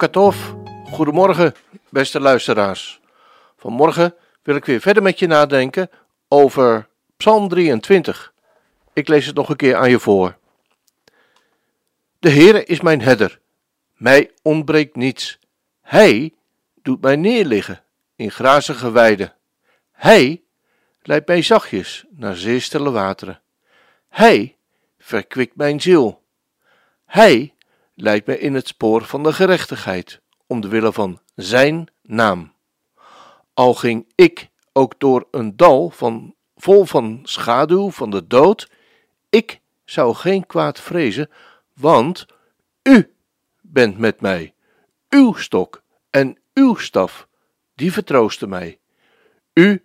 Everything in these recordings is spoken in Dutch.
Bokatov, goedemorgen beste luisteraars. Vanmorgen wil ik weer verder met je nadenken over Psalm 23. Ik lees het nog een keer aan je voor. De Heere is mijn herder, mij ontbreekt niets. Hij doet mij neerliggen in grazige weiden. Hij leidt mij zachtjes naar zeer stille wateren. Hij verkwikt mijn ziel. Hij leidt mij in het spoor van de gerechtigheid, om de wille van zijn naam. Al ging ik ook door een dal van, vol van schaduw van de dood, ik zou geen kwaad vrezen, want u bent met mij. Uw stok en uw staf, die vertroosten mij. U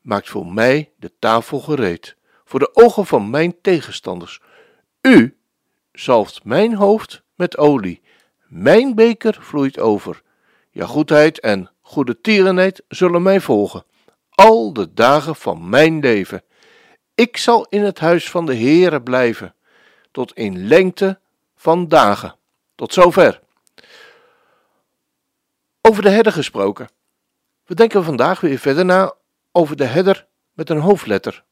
maakt voor mij de tafel gereed, voor de ogen van mijn tegenstanders. U zalft mijn hoofd met olie, mijn beker vloeit over. Ja, goedheid en goede tierenheid zullen mij volgen, al de dagen van mijn leven. Ik zal in het huis van de Heere blijven, tot in lengte van dagen. Tot zover. Over de herder gesproken. We denken vandaag weer verder na over de herder met een hoofdletter.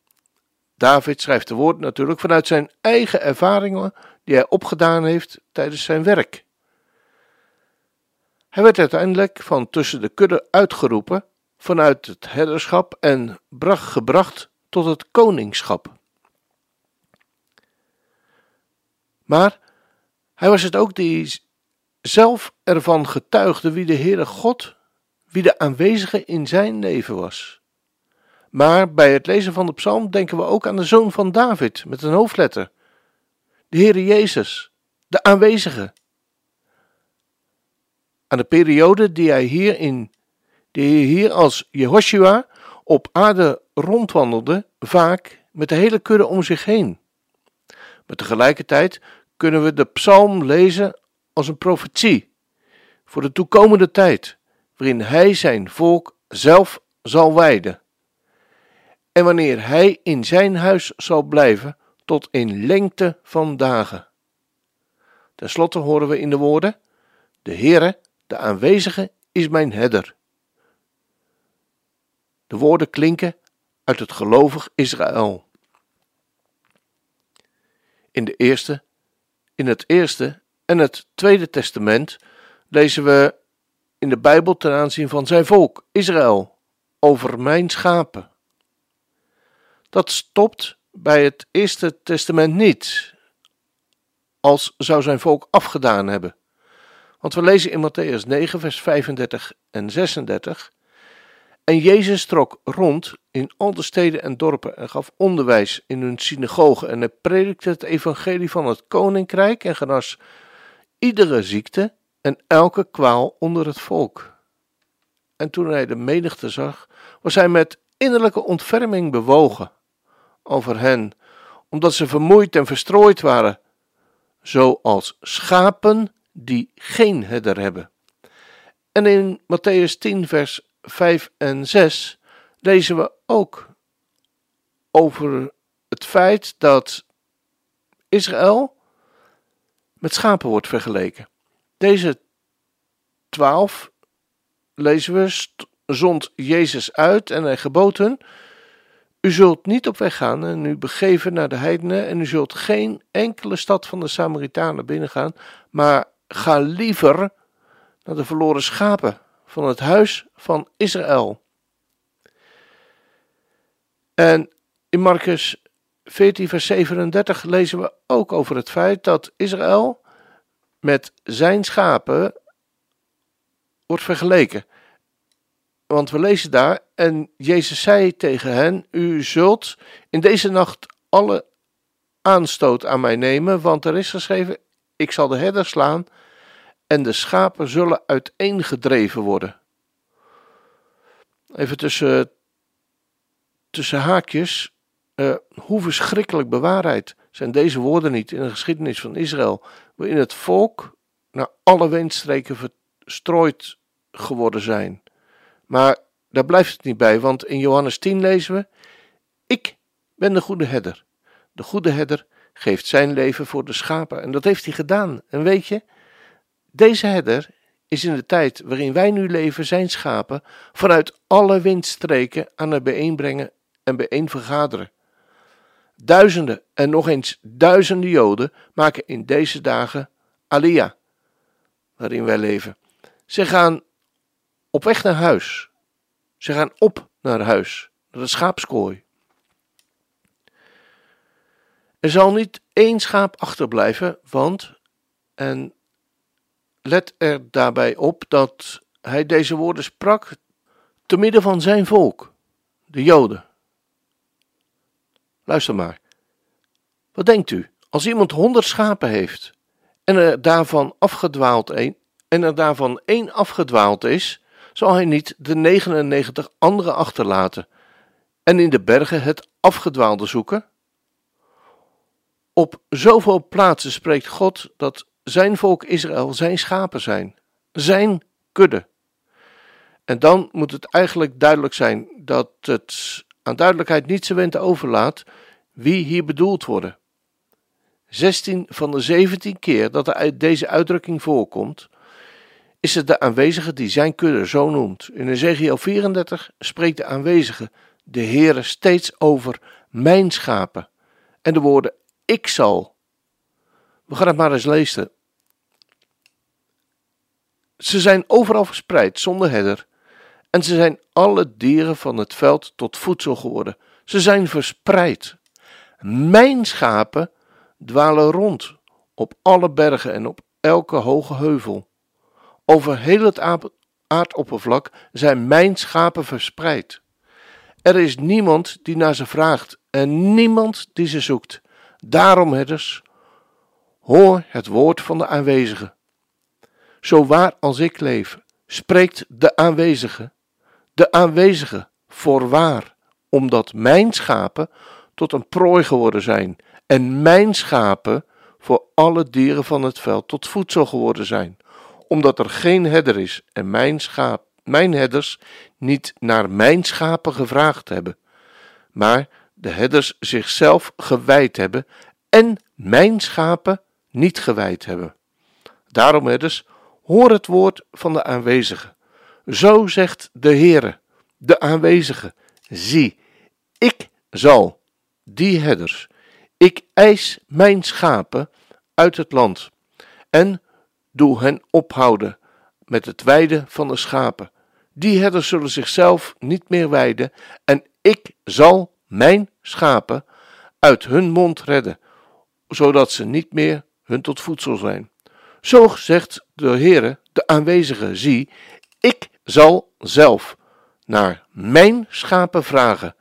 David schrijft de woord natuurlijk vanuit zijn eigen ervaringen die hij opgedaan heeft tijdens zijn werk. Hij werd uiteindelijk van tussen de kudde uitgeroepen vanuit het herderschap en bracht, gebracht tot het koningschap. Maar hij was het ook die zelf ervan getuigde wie de Heere God, wie de aanwezige in zijn leven was. Maar bij het lezen van de psalm denken we ook aan de zoon van David met een hoofdletter, Heere Jezus, de aanwezige. Aan de periode die hij hier, in, die hij hier als Jehoshua op aarde rondwandelde, vaak met de hele kudde om zich heen. Maar tegelijkertijd kunnen we de psalm lezen als een profetie voor de toekomende tijd, waarin hij zijn volk zelf zal wijden. En wanneer hij in zijn huis zal blijven tot in lengte van dagen. Ten slotte horen we in de woorden: De Heere, de aanwezige, is mijn herder. De woorden klinken uit het gelovig Israël. In, de eerste, in het Eerste en het Tweede Testament lezen we in de Bijbel ten aanzien van zijn volk, Israël, over mijn schapen. Dat stopt bij het Eerste Testament niet, als zou zijn volk afgedaan hebben. Want we lezen in Matthäus 9, vers 35 en 36. En Jezus trok rond in al de steden en dorpen en gaf onderwijs in hun synagogen en hij predikte het evangelie van het koninkrijk en genas iedere ziekte en elke kwaal onder het volk. En toen hij de menigte zag, was hij met innerlijke ontferming bewogen over hen, omdat ze vermoeid en verstrooid waren, zoals schapen die geen herder hebben. En in Matthäus 10, vers 5 en 6 lezen we ook over het feit dat Israël met schapen wordt vergeleken. Deze twaalf lezen we zond Jezus uit en hij gebood hun: U zult niet op weg gaan en u begeven naar de heidenen en u zult geen enkele stad van de Samaritanen binnengaan, maar ga liever naar de verloren schapen van het huis van Israël. En in Marcus 14, vers 37 lezen we ook over het feit dat Israël met zijn schapen wordt vergeleken. Want we lezen daar, en Jezus zei tegen hen: U zult in deze nacht alle aanstoot aan mij nemen, want er is geschreven: Ik zal de herder slaan en de schapen zullen uiteengedreven worden. Even tussen, tussen haakjes. Uh, hoe verschrikkelijk bewaarheid zijn deze woorden niet in de geschiedenis van Israël, waarin het volk naar alle windstreken verstrooid geworden zijn. Maar daar blijft het niet bij, want in Johannes 10 lezen we: Ik ben de goede herder. De goede herder geeft zijn leven voor de schapen. En dat heeft hij gedaan. En weet je, deze herder is in de tijd waarin wij nu leven zijn schapen vanuit alle windstreken aan het bijeenbrengen en bijeenvergaderen. Duizenden en nog eens duizenden Joden maken in deze dagen Aliyah, waarin wij leven. Ze gaan op weg naar huis. Ze gaan op naar huis, naar de schaapskooi. Er zal niet één schaap achterblijven, want, en let er daarbij op dat hij deze woorden sprak te midden van zijn volk, de Joden. Luister maar. Wat denkt u, als iemand honderd schapen heeft en er daarvan afgedwaald één, en er daarvan één afgedwaald is, zal hij niet de 99 andere achterlaten en in de bergen het afgedwaalde zoeken? Op zoveel plaatsen spreekt God dat zijn volk Israël zijn schapen zijn, zijn kudde. En dan moet het eigenlijk duidelijk zijn dat het aan duidelijkheid niet zo wensen overlaat wie hier bedoeld worden. 16 van de 17 keer dat deze uitdrukking voorkomt, is het de aanwezige die zijn kudde zo noemt. In Ezekiel 34 spreekt de aanwezige, de Heere, steeds over mijn schapen. En de woorden ik zal. We gaan het maar eens lezen. Ze zijn overal verspreid zonder herder. En ze zijn alle dieren van het veld tot voedsel geworden. Ze zijn verspreid. Mijn schapen dwalen rond op alle bergen en op elke hoge heuvel. Over heel het aardoppervlak zijn mijn schapen verspreid. Er is niemand die naar ze vraagt en niemand die ze zoekt. Daarom, herders, hoor het woord van de aanwezige. Zo waar als ik leef, spreekt de aanwezige, de aanwezige voorwaar, omdat mijn schapen tot een prooi geworden zijn en mijn schapen voor alle dieren van het veld tot voedsel geworden zijn, omdat er geen herder is en mijn, schaap, mijn herders niet naar mijn schapen gevraagd hebben, maar de herders zichzelf gewijd hebben en mijn schapen niet gewijd hebben. Daarom, herders, hoor het woord van de aanwezige. Zo zegt de Heere, de aanwezige, zie, ik zal, die herders, ik eis mijn schapen uit het land en doe hen ophouden met het weiden van de schapen. Die herders zullen zichzelf niet meer weiden en ik zal mijn schapen uit hun mond redden, zodat ze niet meer hun tot voedsel zijn. Zo zegt de Heere, de aanwezige, zie, ik zal zelf naar mijn schapen vragen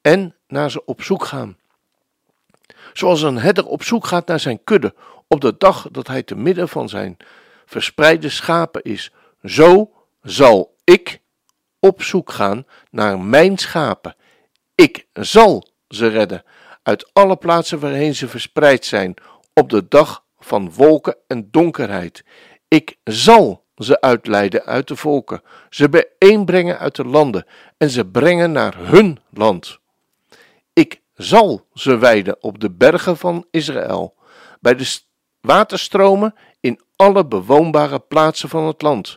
en naar ze op zoek gaan. Zoals een herder op zoek gaat naar zijn kudde op de dag dat hij te midden van zijn verspreide schapen is, zo zal ik op zoek gaan naar mijn schapen. Ik zal ze redden uit alle plaatsen waarheen ze verspreid zijn op de dag van wolken en donkerheid. Ik zal ze uitleiden uit de volken, ze bijeenbrengen uit de landen en ze brengen naar hun land. Ik zal ze weiden op de bergen van Israël, bij de waterstromen in alle bewoonbare plaatsen van het land.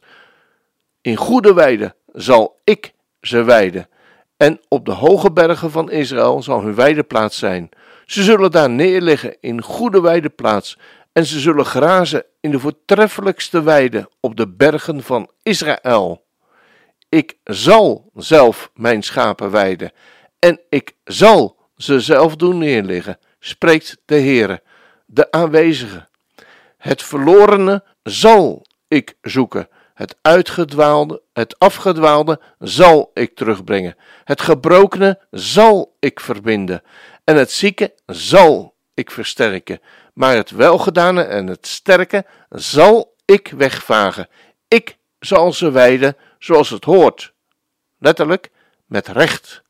In goede weiden zal ik ze weiden, en op de hoge bergen van Israël zal hun weideplaats zijn. Ze zullen daar neerliggen in goede weideplaats, en ze zullen grazen in de voortreffelijkste weide op de bergen van Israël. Ik zal zelf mijn schapen weiden, en ik zal ze zelf doen neerliggen, spreekt de Heere, de aanwezige. Het verlorene zal ik zoeken, het uitgedwaalde, het afgedwaalde zal ik terugbrengen, het gebrokene zal ik verbinden, en het zieke zal ik versterken, maar het welgedane en het sterke zal ik wegvagen. Ik zal ze wijden zoals het hoort. Letterlijk, met recht.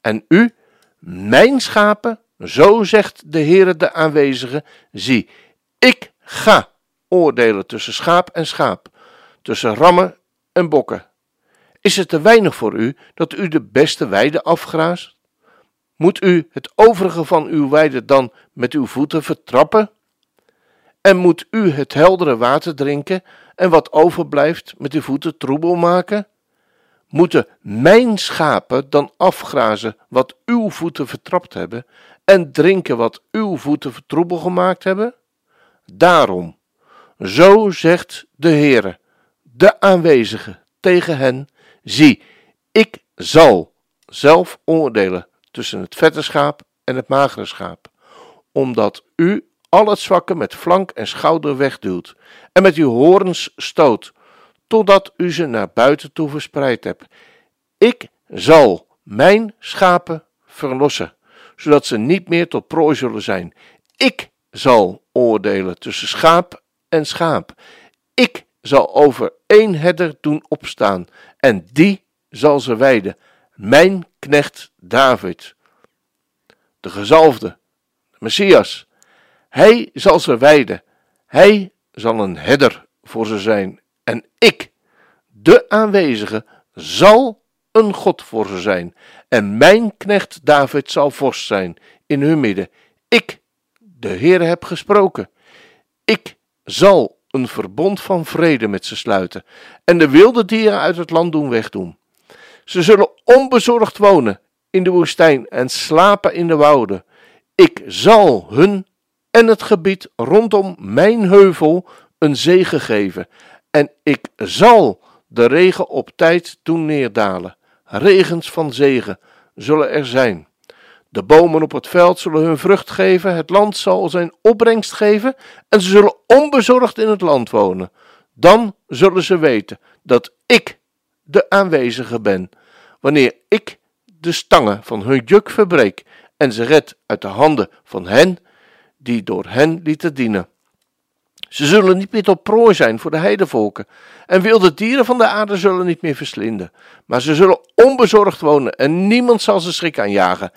En u, mijn schapen, zo zegt de Heere de aanwezige, zie, ik ga oordelen tussen schaap en schaap, tussen rammen en bokken. Is het te weinig voor u dat u de beste weide afgraast? Moet u het overige van uw weide dan met uw voeten vertrappen? En moet u het heldere water drinken en wat overblijft met uw voeten troebel maken? Moeten mijn schapen dan afgrazen wat uw voeten vertrapt hebben en drinken wat uw voeten troebel gemaakt hebben? Daarom, zo zegt de Heere, de aanwezige, tegen hen: Zie, ik zal zelf oordelen tussen het vette schaap en het magere schaap, omdat u al het zwakke met flank en schouder wegduwt en met uw horens stoot, totdat u ze naar buiten toe verspreid hebt. Ik zal mijn schapen verlossen, zodat ze niet meer tot prooi zullen zijn. Ik zal oordelen tussen schaap en schaap. Ik zal over één herder doen opstaan, en die zal ze wijden, mijn knecht David. De gezalfde, de Messias, hij zal ze wijden, hij zal een herder voor ze zijn, en ik, de aanwezige, zal een God voor ze zijn, en mijn knecht David zal vorst zijn in hun midden. Ik, de Heer, heb gesproken. Ik zal een verbond van vrede met ze sluiten en de wilde dieren uit het land doen wegdoen. Ze zullen onbezorgd wonen in de woestijn en slapen in de wouden. Ik zal hun en het gebied rondom mijn heuvel een zegen geven en ik zal de regen op tijd doen neerdalen. Regens van zegen zullen er zijn. De bomen op het veld zullen hun vrucht geven, het land zal zijn opbrengst geven en ze zullen onbezorgd in het land wonen. Dan zullen ze weten dat ik de aanwezige ben, wanneer ik de stangen van hun juk verbreek en ze red uit de handen van hen die door hen lieten dienen. Ze zullen niet meer tot prooi zijn voor de heidevolken, en wilde dieren van de aarde zullen niet meer verslinden, maar ze zullen onbezorgd wonen en niemand zal ze schrik aanjagen.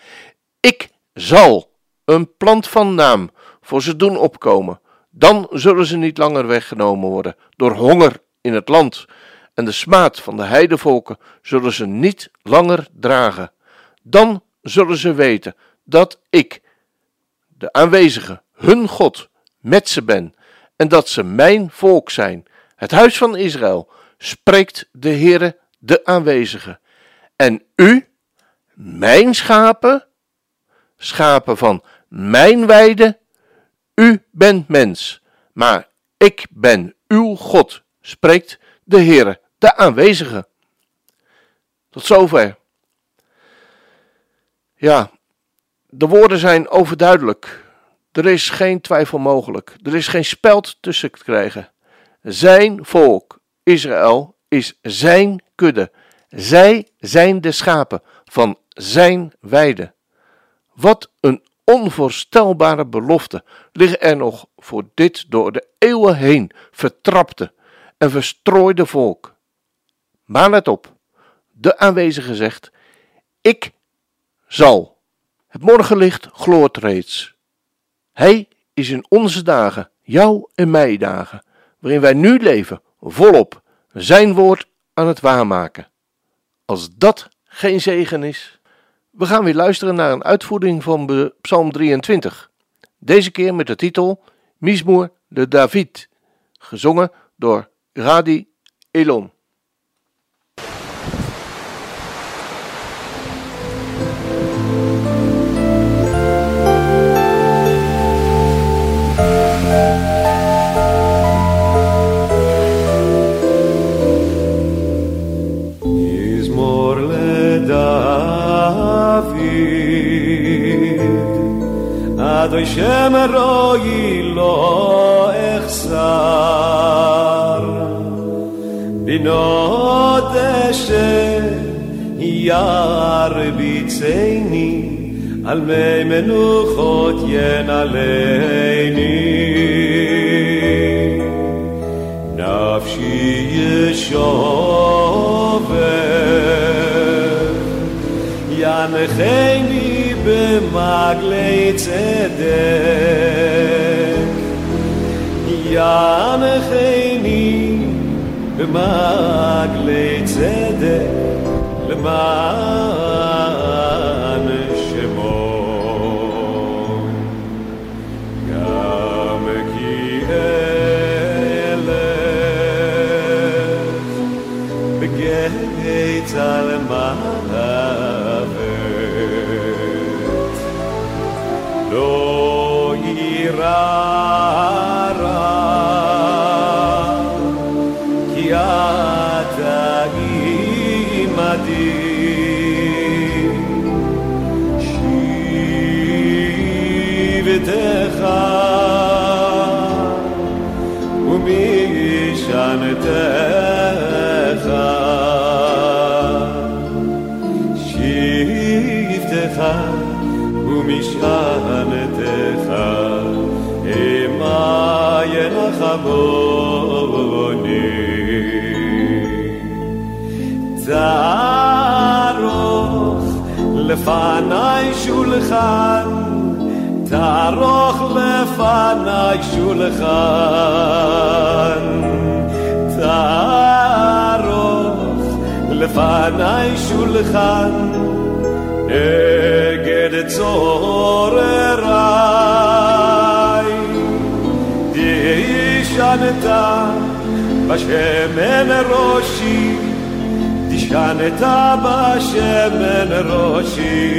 Ik zal een plant van naam voor ze doen opkomen. Dan zullen ze niet langer weggenomen worden door honger in het land. En de smaad van de heidevolken zullen ze niet langer dragen. Dan zullen ze weten dat ik, de aanwezige, hun God, met ze ben. En dat ze mijn volk zijn. Het huis van Israël, spreekt de Heere, de aanwezige. En u, mijn schapen, schapen van mijn weide. U bent mens, maar ik ben uw God, spreekt de Heere, de aanwezige. Tot zover. Ja, de woorden zijn overduidelijk. Er is geen twijfel mogelijk. Er is geen speld tussen te krijgen. Zijn volk, Israël, is zijn kudde. Zij zijn de schapen van zijn weide. Wat een onvoorstelbare belofte liggen er nog voor dit door de eeuwen heen vertrapte en verstrooide volk. Maar let op, de aanwezige zegt: Ik zal. Het morgenlicht gloort reeds. Hij is in onze dagen, jouw en mij dagen, waarin wij nu leven, volop zijn woord aan het waarmaken. Als dat geen zegen is. We gaan weer luisteren naar een uitvoering van Psalm 23. Deze keer met de titel Mismoer de David, gezongen door Radi Elon. אדוי שם רואי לא אחסר בנות אשר ירביצני על מי מנוחות ינעלני נפשי ישובר ינחני במגלי צדק. ינחני במגלי צדק למען לפניי שולחן, תערוך לפניי שולחן, תערוך לפניי שולחן, נגד צורריי, תשענת בשמן ראשי, תשענת בשמן ראשי,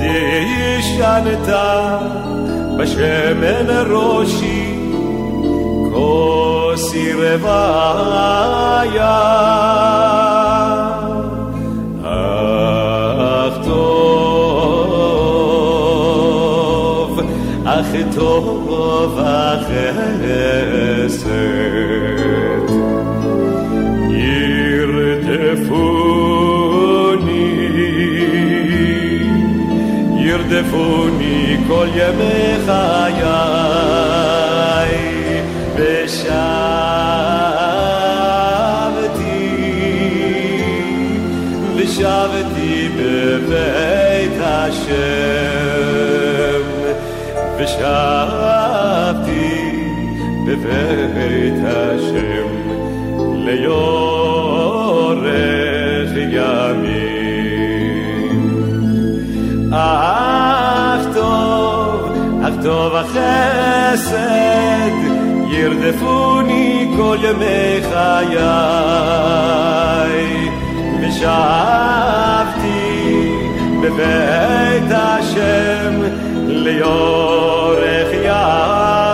תשענת בשמן ראשי, כוסי רוויה. אך טוב, אך טוב החסד ירדפוני, ושבתי בבית השם ליורך ימים אך טוב, אך טוב החסד ירדפוני כל ימי חיי ושבתי בבית השם ליורך Allah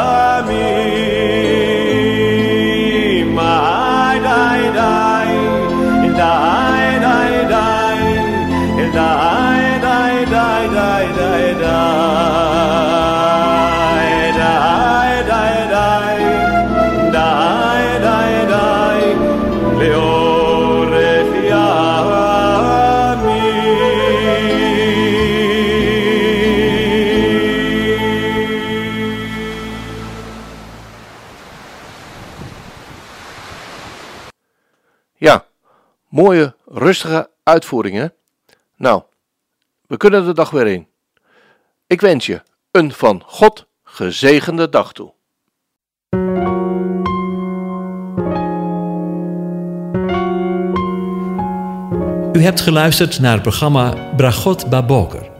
mooie, rustige uitvoeringen. Nou, we kunnen de dag weer in. Ik wens je een van God gezegende dag toe. U hebt geluisterd naar het programma Bragot Baboker.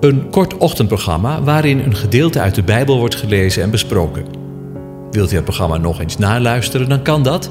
Een kort ochtendprogramma waarin een gedeelte uit de Bijbel wordt gelezen en besproken. Wilt u het programma nog eens naluisteren, dan kan dat.